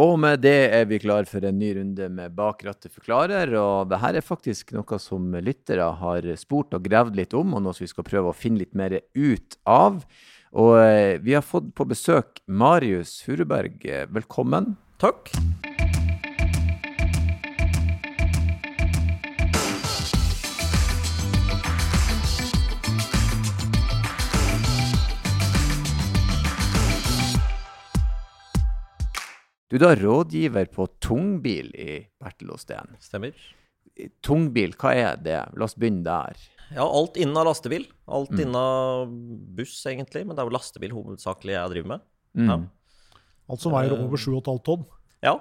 Og med det er vi klar for en ny runde med Bak rattet forklarer. Og det her er faktisk noe som lyttere har spurt og gravd litt om, og noe som vi skal prøve å finne litt mer ut av. Og eh, vi har fått på besøk Marius Furuberg. Velkommen. Takk. Du er da rådgiver på tungbil i Bertel Osten. Stemmer. Tungbil, hva er det? La oss begynne der. Ja, alt innen av lastebil. Alt innen av buss, egentlig. Men det er jo lastebil hovedsakelig jeg driver med. Mm. Ja. Alt som veier over 7,5 tonn. ja.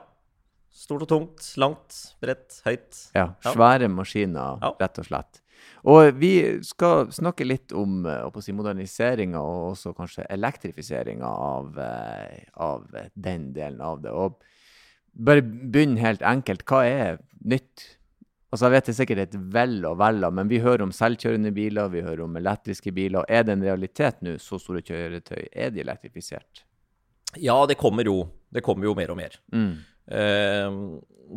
Stort og tungt. Langt, bredt, høyt. Ja, Ja. svære maskiner, rett og slett. Og vi skal snakke litt om eh, si, moderniseringa og også kanskje elektrifiseringa av, eh, av den delen av det. Og bare begynn helt enkelt. Hva er nytt? Altså, Jeg vet det er sikkert et vell og vel av, men vi hører om selvkjørende biler, vi hører om elektriske biler. Er det en realitet nå? Så store kjøretøy, er de elektrifisert? Ja, det kommer jo. Det kommer jo mer og mer. Mm. Eh,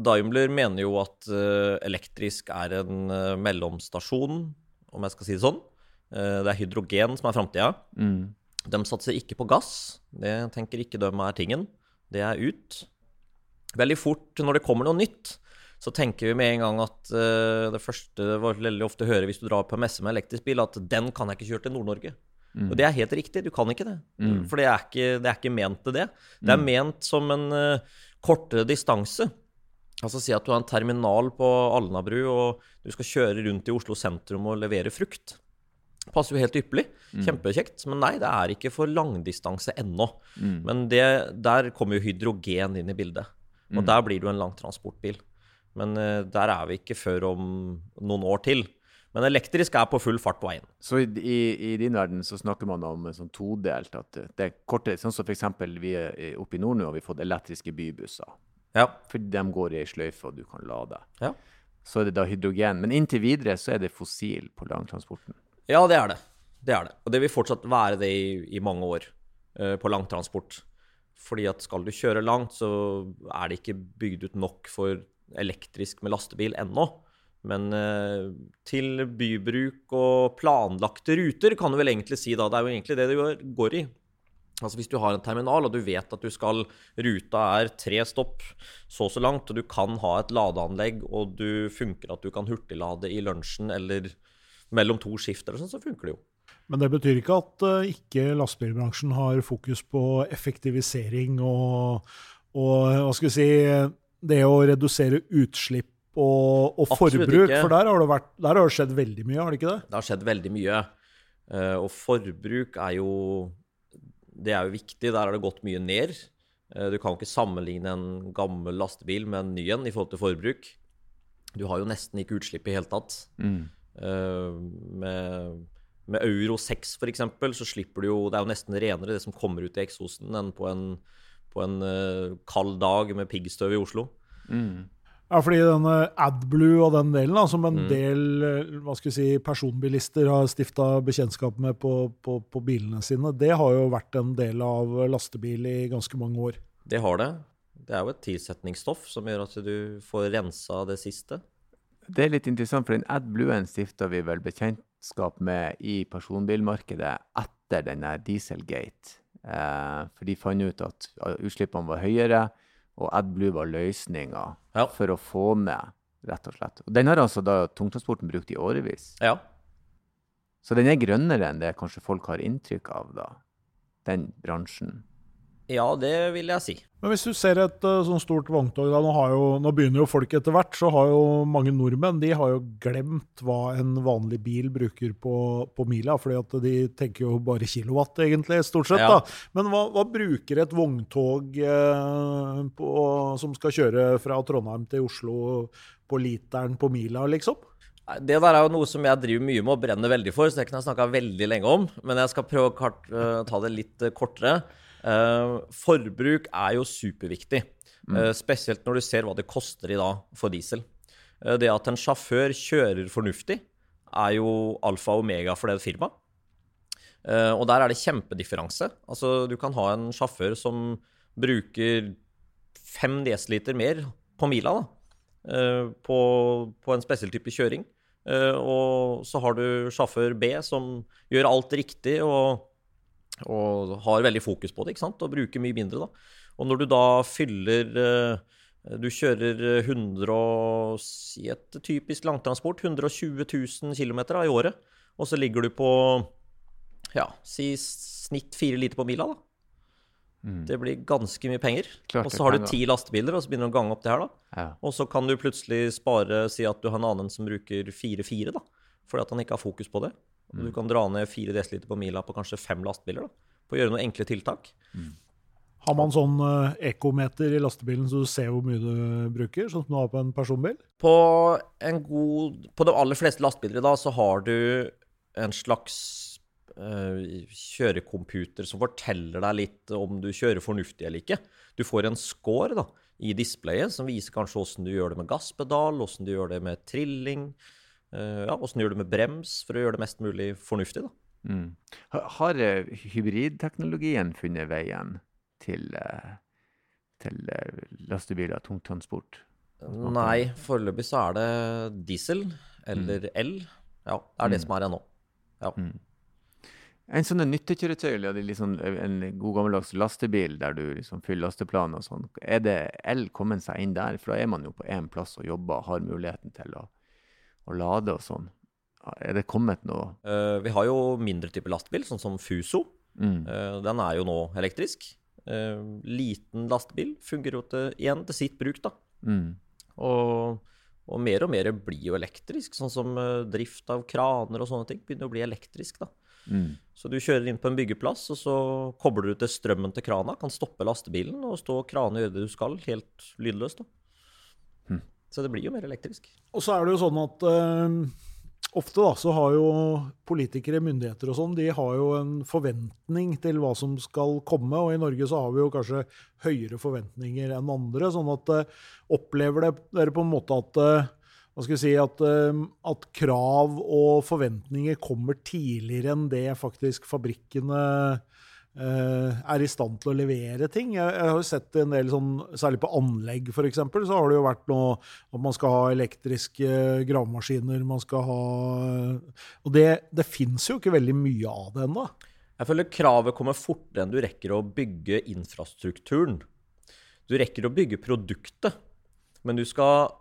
Daimler mener jo at eh, elektrisk er en eh, mellomstasjon, om jeg skal si det sånn. Eh, det er hydrogen som er framtida. Mm. De satser ikke på gass. Det tenker ikke de er tingen. Det er ut. Veldig fort når det kommer noe nytt, så tenker vi med en gang at eh, det første veldig ofte høre hvis du drar på messe med elektrisk bil, at den kan jeg ikke kjøre til Nord-Norge. Mm. Og det er helt riktig, du kan ikke det. Mm. For det er ikke, det er ikke ment til det. Det er ment som en eh, kortere distanse. Altså Si at du har en terminal på Alnabru, og du skal kjøre rundt i Oslo sentrum og levere frukt. Passer jo helt ypperlig. Kjempekjekt. Men nei, det er ikke for langdistanse ennå. Mm. Men det, der kommer jo hydrogen inn i bildet. Og Mm. der blir det jo en langtransportbil. Men uh, der er vi ikke før om noen år til. Men elektrisk er på full fart på veien. Så i, i, i din verden så snakker man om en sånn todelt, at det- det er kortere, sånn som for eksempel vi er oppe i nord nå har vi fått elektriske bybusser. Ja. Fordi de går i ei sløyfe, og du kan lade. Ja. Så er det da hydrogen. Men inntil videre så er det fossil på langtransporten. Ja, det er det. Det er det. Og det vil fortsatt være det i, i mange år uh, på langtransport. Fordi at skal du kjøre langt, så er det ikke bygd ut nok for elektrisk med lastebil ennå. Men eh, til bybruk og planlagte ruter, kan du vel egentlig si da. Det er jo egentlig det det går i. Altså Hvis du har en terminal, og du vet at du skal Ruta er tre stopp så og så langt, og du kan ha et ladeanlegg, og du funker at du kan hurtiglade i lunsjen eller mellom to skift eller sånn, så funker det jo. Men det betyr ikke at uh, ikke lastebilbransjen har fokus på effektivisering og, og hva skal vi si, det å redusere utslipp og, og forbruk. ikke. For der har, det vært, der har det skjedd veldig mye, har det ikke det? Det har skjedd veldig mye. eh, Og forbruk er jo Det er jo viktig. Der har det gått mye ned. Eh, Du kan jo ikke sammenligne en gammel lastebil med en ny en i forhold til forbruk. Du har jo nesten ikke utslipp i hele tatt. Mm. Med, med Euro 6 f.eks. så slipper du jo Det er jo nesten renere det som kommer ut i eksosen, enn på en, på en eh, kald dag med piggstøv i Oslo. Ja, fordi denne AdBlue og den delen, da, som en Mm. del eh, hva skal vi si, personbilister har stifta bekjentskap med på, på, på bilene sine, det har jo vært en del av lastebil i ganske mange år. Det har det. Det er jo et tilsetningsstoff som gjør at du får rensa det siste. Det er litt interessant, for den AdBluen stifta vi vel bekjentskap med i personbilmarkedet etter den der Dieselgate. Eh, for de fant ut at utslippene var høyere, og AdBlue var løsninga Ja. for å få ned, rett og slett. Og den har altså da tungtransporten brukt i årevis. Ja. Så den er grønnere enn det kanskje folk har inntrykk av, da. Den bransjen. Ja, det vil jeg si. Men hvis du ser et uh, sånn stort vogntog, da, nå, har jo, nå begynner jo folk etter hvert, så har jo mange nordmenn de har jo glemt hva en vanlig bil bruker på, på mila, fordi at de tenker jo bare kilowatt, egentlig, stort sett. Ja. da. Men hva, hva bruker et vogntog eh, på, som skal kjøre fra Trondheim til Oslo på literen på mila, liksom? Det der er jo noe som jeg driver mye med og brenner veldig for, så det kan jeg snakke veldig lenge om. Men jeg skal prøve å eh, ta det litt eh, kortere. Eh, forbruk er jo superviktig. eh, spesielt når du ser hva det koster i dag for diesel. Eh, det at en sjåfør kjører fornuftig, er jo alfa og omega for det firmaet. Og der er det kjempedifferanse. Altså, du kan ha en sjåfør som bruker fem desiliter mer på mila da, på, på en spesiell type kjøring. Og så har du sjåfør B som gjør alt riktig og, og har veldig fokus på det, ikke sant? og bruker mye mindre. da. Og når du da fyller eh, Du kjører 100 og si et typisk langtransport, 120 000 km i året, og så ligger du på ja, si snitt fire liter på mila, da. Det blir ganske mye penger. Klart og så har du ti lastebiler, og så begynner du å gange opp det her, da. Ja. Og så kan du plutselig spare, si at du har en annen som bruker 4-4, da. Fordi at han ikke har fokus på det. Mm. du kan dra ned 4 dl på mila på kanskje fem lastebiler, da. På å gjøre noen enkle tiltak. Har man sånn uh, ekometer i lastebilen så du ser hvor mye du bruker, sånn som du har på en personbil? På en god På de aller fleste lastebiler i dag så har du en slags eh, kjørecomputer som forteller deg litt om du kjører fornuftig eller ikke. Du får en score da, i displayet som viser kanskje åssen du gjør det med gasspedal, åssen du gjør det med trilling, ja, åssen du gjør det med brems, for å gjøre det mest mulig fornuftig. da. Mm. Har eh, hybridteknologien funnet veien til, eh, til lastebiler og tungtransport? Nei, foreløpig så er det diesel eller el. Ja, det er det som er her nå. Ja. En sånn nyttekjøretøy, eller sånn, en god gammeldags lastebil der du liksom fyller lasteplan og sånn, er det el kommet seg inn der? For da er man jo på én plass og jobber har muligheten til å, å lade og sånn. Er det kommet noe? Uh, vi har jo mindre type lastebil, sånn som Fuso. Mm. Uh, Den er jo nå elektrisk. Uh, Liten lastebil fungerer jo til, igjen til sitt bruk, da. Mm. Og, og mer og mer blir jo elektrisk, sånn som drift av kraner og sånne ting begynner å bli elektrisk, da. Mm. Så du kjører inn på en byggeplass, og så kobler du til strømmen til krana, kan stoppe lastebilen og stå og krane og gjøre det du skal, helt lydløst, da. Så det blir jo mer elektrisk. Og så er det jo sånn at eh, ofte da, så har jo politikere, myndigheter og sånn, de har jo en forventning til hva som skal komme, og i Norge så har vi jo kanskje høyere forventninger enn andre, sånn at eh, opplever det, dere på en måte at eh, hva skal vi si, at, at krav og forventninger kommer tidligere enn det faktisk fabrikkene er i stand til å levere ting. Jeg, jeg har jo sett en del sånn, særlig på anlegg f.eks., så har det jo vært noe at man skal ha elektriske gravemaskiner, man skal ha Og det, det fins jo ikke veldig mye av det ennå. Jeg føler kravet kommer fortere enn du rekker å bygge infrastrukturen. Du rekker å bygge produktet, men du skal,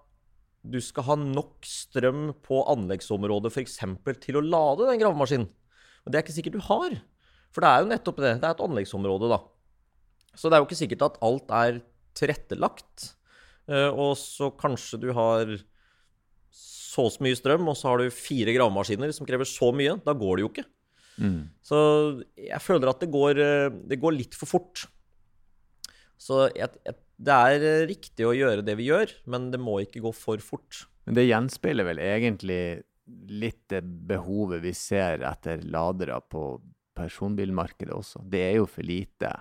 du skal ha nok strøm på anleggsområdet f.eks. til å lade den gravemaskinen. Og det er ikke sikkert du har. For det er jo nettopp det. Det er et anleggsområde, da. Så det er jo ikke sikkert at alt er tilrettelagt. Eh, Og så kanskje du har så og så mye strøm, og så har du fire gravemaskiner som krever så mye. Da går det jo ikke. Mm. Så jeg føler at det går, eh, det går litt for fort. Så jeg, jeg, det er eh, riktig å gjøre det vi gjør, men det må ikke gå for fort. Men det gjenspeiler vel egentlig litt det behovet vi ser etter ladere på personbilmarkedet også. Det er jo for lite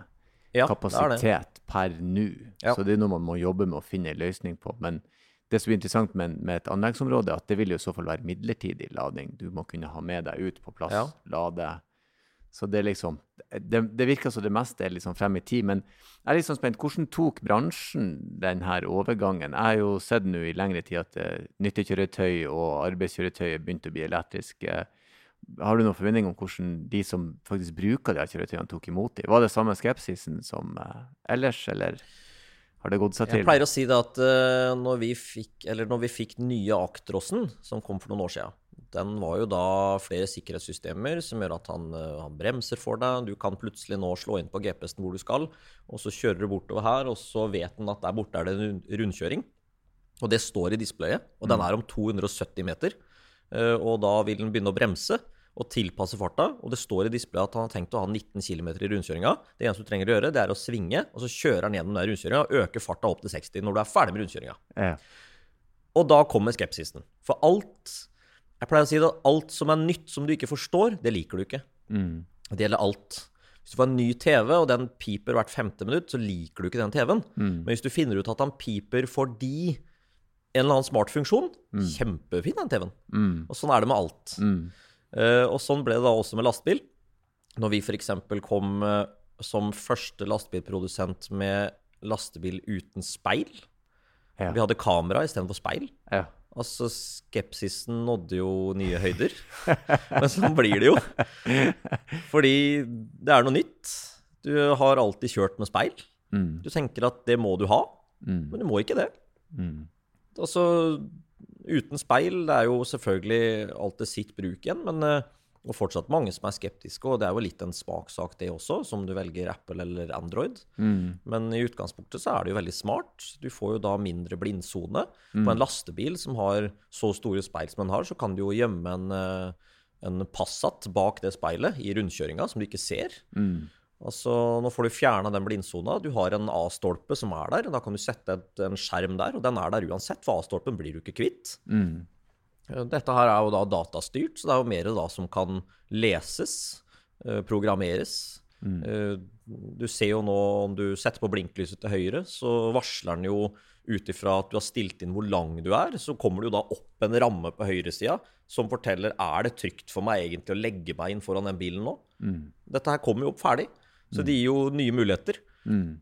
Ja, kapasitet per nå. Ja. Så det er noe man må jobbe med å finne en løsning på. Men det som er interessant med, med et anleggsområde, er at det vil jo i så fall være midlertidig lading. Du må kunne ha med deg ut på plass, Ja. lade. Så det er liksom Det, det virker som det meste er liksom frem i tid. Men jeg er sånn spent. Hvordan tok bransjen denne overgangen? Jeg har jo sett nå i lengre tid at eh, nyttekjøretøy og arbeidskjøretøy begynte å bli elektriske. Har du noen forventning om hvordan de som faktisk bruker de kjøretøyene, tok imot dem? Var det samme skepsisen som uh, ellers, eller har det gått seg til? Jeg pleier å si det at uh, når, vi fikk, eller når vi fikk nye Actrosen, som kom for noen år siden, den var jo da flere sikkerhetssystemer som gjør at han, eh, han bremser for deg. Du kan plutselig nå slå inn på GPS-en hvor du skal, og så kjører du bortover her, og så vet den at der borte er det en rundkjøring. Og det står i displayet, og den er om 270 meter. Og da vil den begynne å bremse og tilpasse farta. Og det står i displayet at han har tenkt å ha 19 km i rundkjøringa. Det eneste du trenger å gjøre, det er å svinge, og så kjører han gjennom den rundkjøringa og øker farta opp til 60 når du er ferdig med rundkjøringa. Ja. Og da kommer skepsisen. For alt Jeg pleier å si det, alt som er nytt som du ikke forstår, det liker du ikke. Mm. Det gjelder alt. Hvis du får en ny TV, og den piper hvert femte minutt, så liker du ikke den TV-en. Mm. Men hvis du finner ut at han piper fordi en eller annen smart funksjon, kjempefin den TV-en. Mm. Og sånn er det med alt. Eh, og sånn ble det da også med lastebil. Når vi f.eks. kom eh, som første lastebilprodusent med lastebil uten speil. Ja. Vi hadde kamera istedenfor speil. ja. Altså, skepsisen nådde jo nye høyder. Men sånn blir det jo. Fordi det er noe nytt. Du har alltid kjørt med speil. Mm. Du tenker at det må du ha, Mm. men du må ikke det. Mm. Altså, uten speil, det er jo selvfølgelig alltid sitt bruk igjen, men eh, og fortsatt mange som er skeptiske, og det er jo litt en smakssak det også, som du velger Apple eller Android. Mm. Men i utgangspunktet så er det jo veldig smart. Du får jo da mindre blindsone. Mm. På en lastebil som har så store speil som den har, så kan du jo gjemme en, eh, en Passat bak det speilet i rundkjøringa som du ikke ser. Mm. Altså, Nå får du fjerna den blindsona. Du har en A-stolpe som er der. Da kan du sette et, en skjerm der, og den er der uansett, for A-stolpen blir du ikke kvitt. Mm. Eh, Dette her er jo da datastyrt, så det er jo mer da som kan leses, eh, programmeres. Mm. Du ser jo nå om du setter på blinklyset til høyre, så varsler den jo ut ifra at du har stilt inn hvor lang du er. Så kommer det jo da opp en ramme på høyresida som forteller er det trygt for meg egentlig å legge meg inn foran den bilen nå. Mm. Dette her kommer jo opp ferdig, så det gir jo nye muligheter. Mm.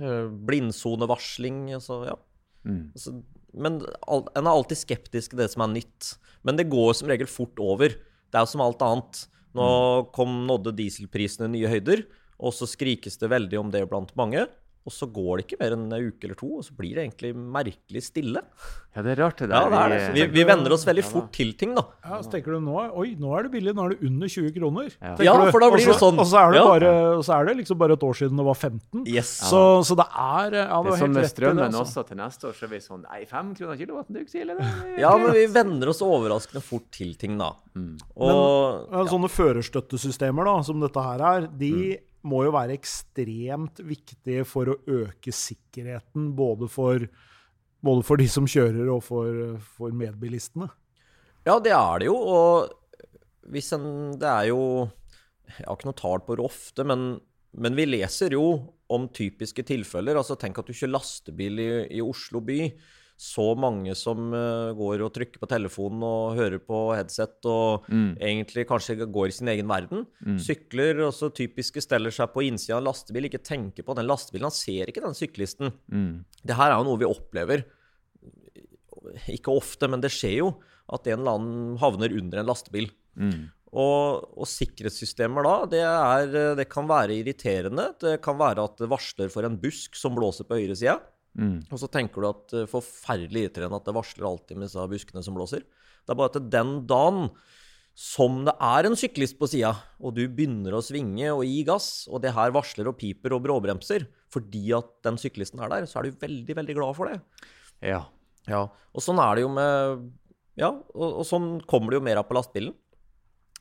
Eh, Blindsonevarsling, altså ja. Mm. Altså, men en er alltid skeptisk til det som er nytt. Men det går som regel fort over. Det er jo som alt annet. Nå kom, nådde dieselprisene nye høyder, og så skrikes det veldig om det blant mange. Og så går det ikke mer enn en uke eller to, og så blir det egentlig merkelig stille. Ja, det er rart det der. Ja, det er det. Vi, vi venner oss veldig fort til ting, da. Ja, så tenker du nå Oi, nå er det billig. Nå er det under 20 kroner. Ja. Ja, for da blir det sånn. Og så er det, Ja. bare, så er det liksom bare et år siden det var 15. Yes. Så, så det er Ja, Det det er helt som med strømmen altså. også. Til neste år så er vi sånn Nei, fem kroner kilowatten, du ikke sier det. Ja, men vi venner oss overraskende fort til ting, da. Og Ja, Sånne førerstøttesystemer da, som dette her er, de må jo være ekstremt viktige for å øke sikkerheten både for, både for de som kjører og for, for medbilistene. Ja, det er det jo. Og hvis en Det er jo Jeg har ikke noe tall på det ofte, men, men vi leser jo om typiske tilfeller. Altså Tenk at du kjører lastebil i, i Oslo by. Så mange som eh, går og trykker på telefonen og hører på headset og egentlig kanskje går i sin egen verden. Sykler, og så typiske steller seg på innsida av en lastebil, ikke tenker på den lastebilen. Han ser ikke den syklisten. Mm. Det her er jo noe vi opplever ikke ofte, men det skjer jo at en eller annen havner under en lastebil. Mm. Og, og sikkerhetssystemer da, det, er, det kan være irriterende. Det kan være at det varsler for en busk som blåser på høyresida. Mm. Og så tenker du at er forferdelig irriterende at det varsler alltid med disse buskene som blåser. Det er bare at den dagen som det er en syklist på sida, og du begynner å svinge og gi gass, og det her varsler og piper og bråbremser fordi at den syklisten er der, så er du veldig, veldig glad for det. Ja. Ja, og sånn er det jo med Ja, og, og sånn kommer det jo mer av på lastebilen.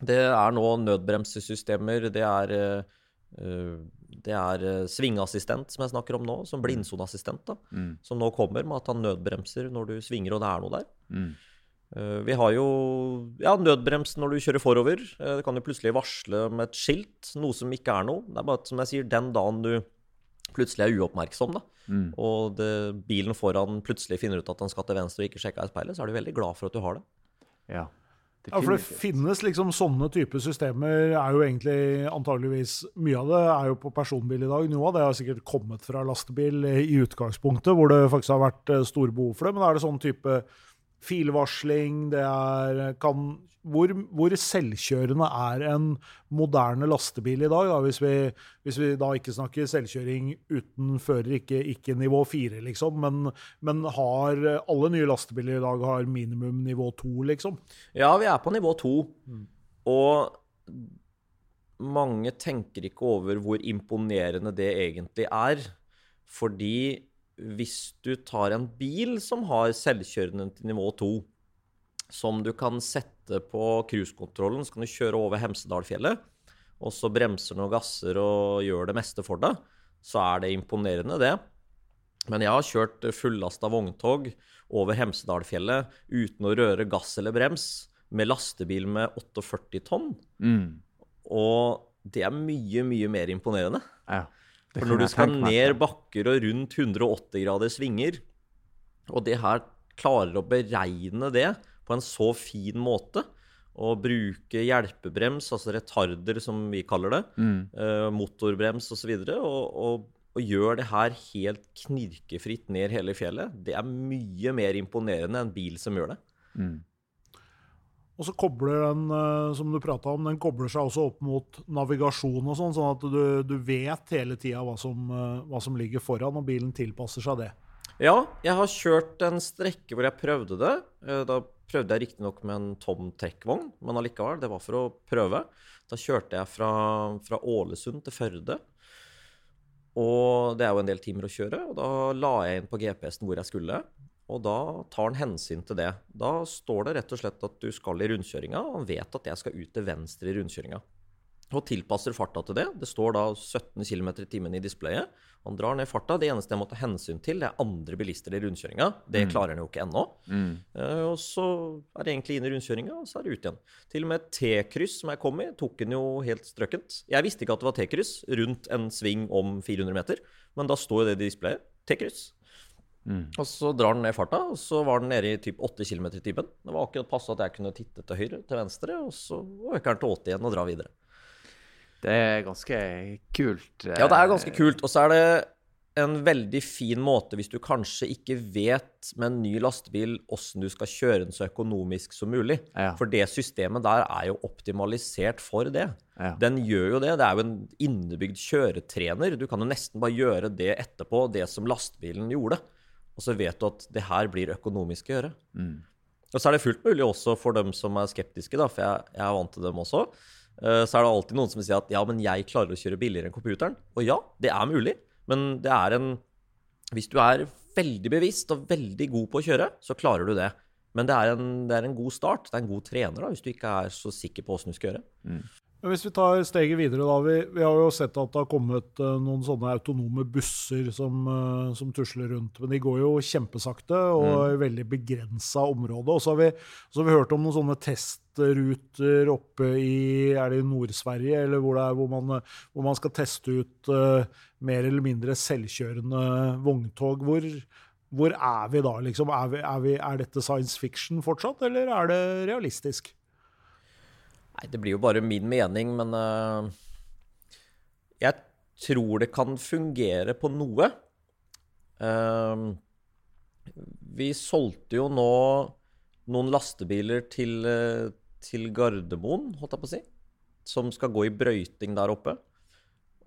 Det er nå nødbremsesystemer, det er eh, det er eh, svingassistent, som jeg snakker om nå, som blindsoneassistent, da, Mm. som nå kommer med at han nødbremser når du svinger og det er noe der. Mm. Eh, Vi har jo ja, nødbrems når du kjører forover. Eh, Det kan jo plutselig varsle med et skilt, noe som ikke er noe. Det er bare som jeg sier, den dagen du plutselig er uoppmerksom, da, Mm. og det, bilen foran plutselig finner ut at han skal til venstre og ikke sjekker i speilet, så er du veldig glad for at du har det. Ja. Ja, for det finnes liksom sånne typer systemer, er jo egentlig antageligvis Mye av det er jo på personbil i dag. Noe av det har sikkert kommet fra lastebil i utgangspunktet, hvor det faktisk har vært eh, store behov for det. Men er det sånn type filvarsling, det er kan, hvor, hvor selvkjørende er en moderne lastebil i dag, da, hvis, vi, hvis vi da ikke snakker selvkjøring uten fører, ikke, ikke nivå 4, liksom, men, men har alle nye lastebiler i dag har minimum nivå 2, liksom? Ja, vi er på nivå to, og mange tenker ikke over hvor imponerende det egentlig er. Fordi hvis du tar en bil som har selvkjørende til nivå 2, som du kan sette på cruisekontrollen, så kan du kjøre over Hemsedalfjellet, og så bremser den og gasser og gjør det meste for deg, så er det imponerende, det. Men jeg har kjørt fullasta vogntog over Hemsedalfjellet uten å røre gass eller brems, med lastebil med 48 tonn. Mm. Og det er mye, mye mer imponerende. Ja. For når du skal ned bakker og rundt 180 grader svinger, og det her klarer å beregne det på en så fin måte, og bruke hjelpebrems, altså retarder som vi kaller det, Mm. eh, motorbrems osv., og, og og gjør det her helt knirkefritt ned hele fjellet, det er mye mer imponerende enn bil som gjør det. Mm. Og så kobler den, eh, som du om, den kobler seg også opp mot navigasjon og sånn, sånn at du, du vet hele tida hva, eh, hva som ligger foran, og bilen tilpasser seg det. Ja, jeg har kjørt en strekke hvor jeg prøvde det. Eh, Da prøvde jeg riktignok med en tom trekkvogn, men allikevel, det var for å prøve. Da kjørte jeg fra, fra Ålesund til Førde. Og det er jo en del timer å kjøre, og da la jeg inn på GPS-en hvor jeg skulle. Og da tar han hensyn til det. Da står det rett og slett at du skal i rundkjøringa. og Han vet at jeg skal ut til venstre i rundkjøringa. Og tilpasser farta til det. Det står da 17 km i timen i displayet. Han drar ned farta. Det eneste jeg må ta hensyn til, det er andre bilister i rundkjøringa. Det klarer han jo ikke ennå. Mm. Uh, og så er det egentlig inn i rundkjøringa, og så er det ut igjen. Til og med T-kryss som jeg kom i, tok han jo helt strøkkent. Jeg visste ikke at det var T-kryss rundt en sving om 400 meter, men da står jo det i displayet. T-kryss. Mm. Og så drar den ned farta, og så var den nede i typ 8 km i timen. Det var akkurat passe at jeg kunne titte til høyre, til venstre, og så øker den til 80 igjen og drar videre. Det er ganske kult. Ja, det er ganske kult. Og så er det en veldig fin måte hvis du kanskje ikke vet med en ny lastebil åssen du skal kjøre den så økonomisk som mulig. Ja. For det systemet der er jo optimalisert for det. Ja. Den gjør jo det. Det er jo en innebygd kjøretrener. Du kan jo nesten bare gjøre det etterpå, det som lastebilen gjorde. Og så vet du at det her blir økonomisk å gjøre. Mm. Og så er det fullt mulig også for dem som er skeptiske, da, for jeg, jeg er vant til dem også. Uh, Så er det alltid noen som sier at ja, men jeg klarer å kjøre billigere enn computeren. Og ja, det er mulig, men det er en Hvis du er veldig bevisst og veldig god på å kjøre, så klarer du det. Men det er en, det er en god start. Det er en god trener da, hvis du ikke er så sikker på åssen du skal gjøre. Men hvis vi tar steget videre, da. Vi, vi har jo sett at det har kommet uh, noen sånne autonome busser som, uh, som tusler rundt. Men de går jo kjempesakte og i veldig begrensa område. Og så har, vi, så har vi hørt om noen sånne testruter oppe i Er det i Nord-Sverige, eller hvor er hvor man, hvor man skal teste ut uh, mer eller mindre selvkjørende vogntog. Hvor, hvor er vi da, liksom? Er, vi, er, er dette science fiction fortsatt, eller er det realistisk? Nei, det blir jo bare min mening, men uh, jeg tror det kan fungere på noe. Uh, vi solgte jo nå noen lastebiler til, eh, til Gardermoen, holdt jeg på å si, som skal gå i brøyting der oppe.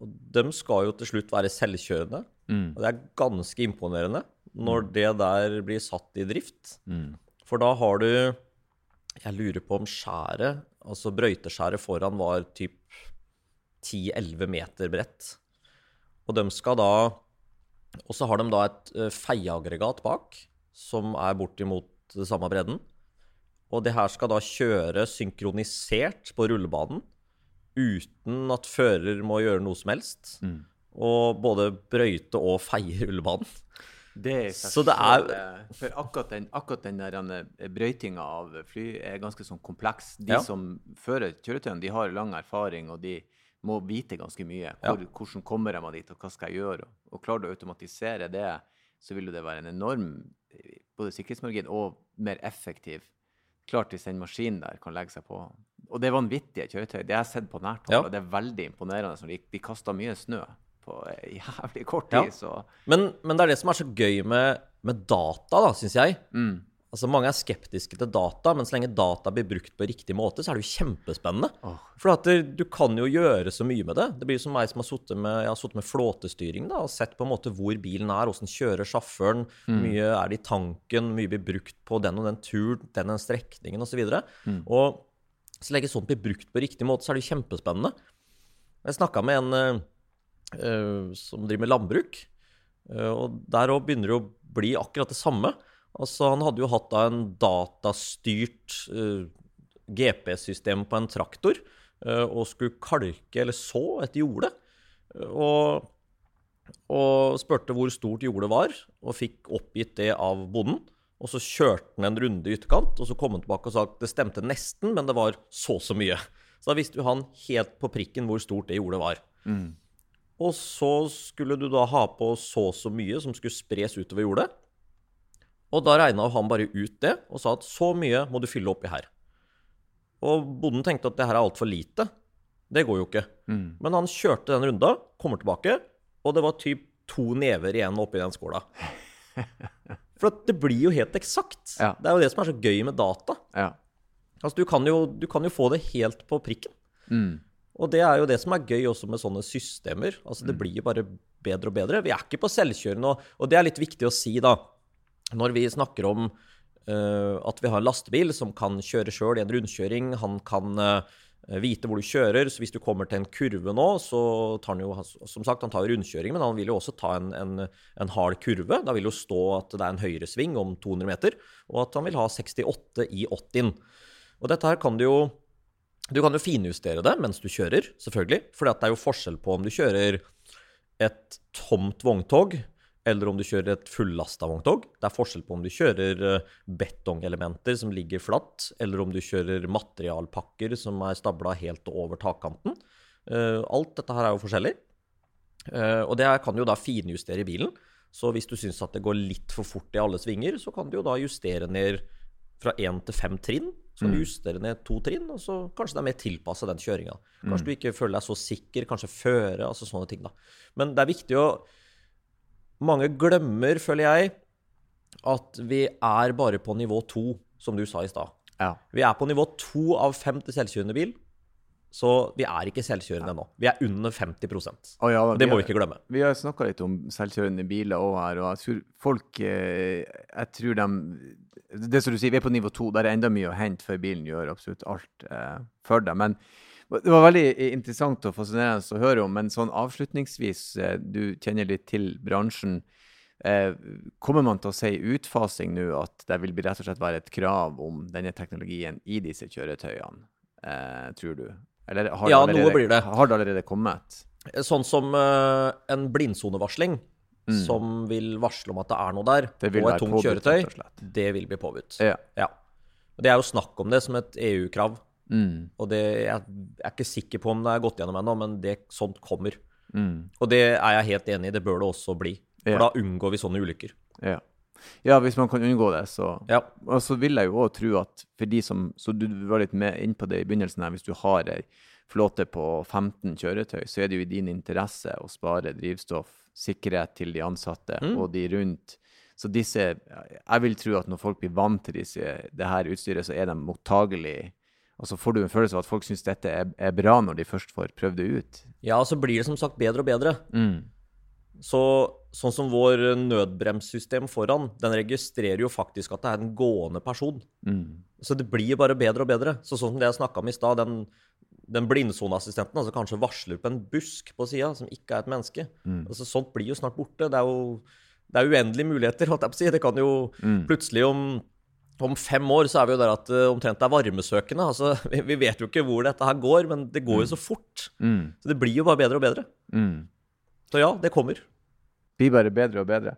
Og de skal jo til slutt være selvkjørende. Mm. Og det er ganske imponerende når det der blir satt i drift. Mm. For da har du Jeg lurer på om skjæret, altså brøyteskjæret foran, var typ 10-11 meter bredt. Og de skal da Og så har de da et eh, feieaggregat bak, som er bortimot det samme bredden. Og det her skal da kjøre synkronisert på rullebanen uten at fører må gjøre noe som helst. Mm. Og både brøyte og feie rullebanen. Det Så det er- For akkurat den, akkurat den der brøytinga av fly er ganske sånn kompleks. De Ja. som fører kjøretøyene, de har lang erfaring, og de må vite ganske mye. Ja. Hvordan kommer jeg meg dit, og hva skal jeg gjøre? Og, klarer du å automatisere det, så vil jo det være en enorm både sikkerhetsmargin og mer effektiv. Klart hvis den maskinen der kan legge seg på. Og det er vanvittige kjøretøy. Det har jeg sett på nært hold, Ja. og det er veldig imponerende. De, de kaster mye snø på jævlig kort Ja. tid, så Men, men det er det som er så gøy med, med data, da, syns jeg. mm. Altså Mange er skeptiske til data, men så lenge data blir brukt på riktig måte, så er det jo kjempespennende. Oh. For at du kan jo gjøre så mye med det. Det blir som meg som har sittet med, med flåtestyring da, og sett på en måte hvor bilen er, åssen kjører sjåføren, hvor mye er det i tanken, mye blir brukt på den og den turen, den den strekningen osv. Og, Mm. og så lenge sånt blir brukt på riktig måte, så er det jo kjempespennende. Jeg snakka med en eh, som driver med landbruk, eh, og der òg begynner det å bli akkurat det samme. Altså, han hadde jo hatt da en datastyrt eh, GPS-system på en traktor eh, og skulle kalke eller så et jorde. Eh, og, og spurte hvor stort jordet var, og fikk oppgitt det av bonden. Og så kjørte han en runde i ytterkant, og så kom han tilbake og sa at det stemte nesten, men det var så så mye. Så da visste jo han helt på prikken hvor stort det jordet var. Mm. Og så skulle du da ha på så og så mye som skulle spres utover jordet. Og da regna han bare ut det og sa at så mye må du fylle oppi her. Og bonden tenkte at det her er altfor lite. Det går jo ikke. Mm. Men han kjørte den runda, kommer tilbake, og det var typ to never igjen oppi den skåla. For at det blir jo helt eksakt. Ja. Det er jo det som er så gøy med data. Ja. Altså, du kan jo, du kan jo få det helt på prikken. Mm. Og det er jo det som er gøy også med sånne systemer. Altså, Mm. det blir jo bare bedre og bedre. Vi er ikke på selvkjørende, og, det er litt viktig å si, da. Når vi snakker om uh, at vi har en lastebil som kan kjøre sjøl i en rundkjøring, han kan uh, vite hvor du kjører, så hvis du kommer til en kurve nå, så tar han jo Som sagt, han tar rundkjøring, men han vil jo også ta en, en, en hard kurve. Da vil jo stå at det er en høyresving om 200 meter, og at han vil ha 68 i 80-en. Og dette her kan du jo du kan jo finjustere det mens du kjører, selvfølgelig. For det er jo forskjell på om du kjører et tomt vogntog, eller om du kjører et fullasta vogntog. Det er forskjell på om du kjører eh, betongelementer som ligger flatt, eller om du kjører materialpakker som er stabla helt over takkanten. Eh, Alt dette her er jo forskjellig. Eh, Og det kan du jo da finjustere i bilen. Så hvis du syns at det går litt for fort i alle svinger, så kan du jo da justere ned fra én til fem trinn. Så du justere ned to trinn, og så kanskje det er mer tilpassa den kjøringa. Kanskje du ikke føler deg så sikker, kanskje føre, altså sånne ting, da. Men det er viktig å Mange glemmer, føler jeg, at vi er bare på nivå to, som du sa i stad. ja. Vi er på nivå to av fem til selvkjørende bil, så vi er ikke selvkjørende ennå. Vi er under 50 oh, ja, Det må vi ikke glemme. Vi har snakka litt om selvkjørende biler òg her, og jeg tror folk eh, Jeg tror de Det som du sier, vi er på nivå to. Der er enda mye å hente før bilen gjør absolutt alt eh, for deg. Men det var veldig interessant og fascinerende å høre om. Men sånn avslutningsvis, eh, du kjenner litt til bransjen. Eh, kommer man til å si utfasing nå, at det vil rett og slett være et krav om denne teknologien i disse kjøretøyene, eh, tror du? Eller har, Ja, det noe blir det. har det allerede kommet? Sånn som eh, en blindsonevarsling, Mm. som vil varsle om at det er noe der, og et tungt kjøretøy, det vil bli påbudt. Ja. Ja. Det er jo snakk om det som et EU-krav. Mm. Og det, jeg er ikke sikker på om det er gått gjennom ennå, men det, sånt kommer. Mm. Og det er jeg helt enig i, det bør det også bli. For Ja. da unngår vi sånne ulykker. Ja. ja, hvis man kan unngå det, så Ja. Og så vil jeg jo òg tro at for de som Så du var litt med inn på det i begynnelsen her. Hvis du har ei flåte på 15 kjøretøy, så er det jo i din interesse å spare drivstoff, sikkerhet til de ansatte Mm. og de rundt. Så disse Jeg vil tro at når folk blir vant til disse, det her utstyret, så er de mottagelige. Og så får du en følelse av at folk syns dette er, er bra når de først får prøvd det ut. Ja, og så blir det som sagt bedre og bedre. Så sånn som vår nødbremssystem foran, den registrerer jo faktisk at det er en gående person. Mm. Så det blir bare bedre og bedre. Så sånn som det jeg snakka om i stad, den, den blindsoneassistenten altså kanskje varsler på en busk på sida som ikke er et menneske. Mm. Altså Sånt blir jo snart borte. Det er jo det er uendelige muligheter, holdt jeg på å si. Det kan jo Mm. plutselig om, om fem år så er vi jo der at det omtrent er varmesøkende. Altså, vi, vi vet jo ikke hvor dette her går, men det går jo så fort. Mm. Så det blir jo bare bedre og bedre. Mm. Så ja, det kommer. blir bare bedre og bedre.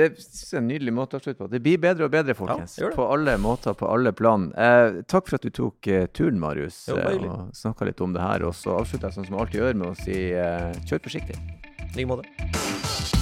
Det er en nydelig måte å slutte på. Det blir bedre og bedre, folkens. Ja. På alle måter, på alle plan. Eh, takk for at du tok eh, turen, Marius, Jo, eh, og snakka litt om det her. Og så avslutter jeg sånn som jeg alltid gjør, med å si eh, kjør forsiktig. I like måte.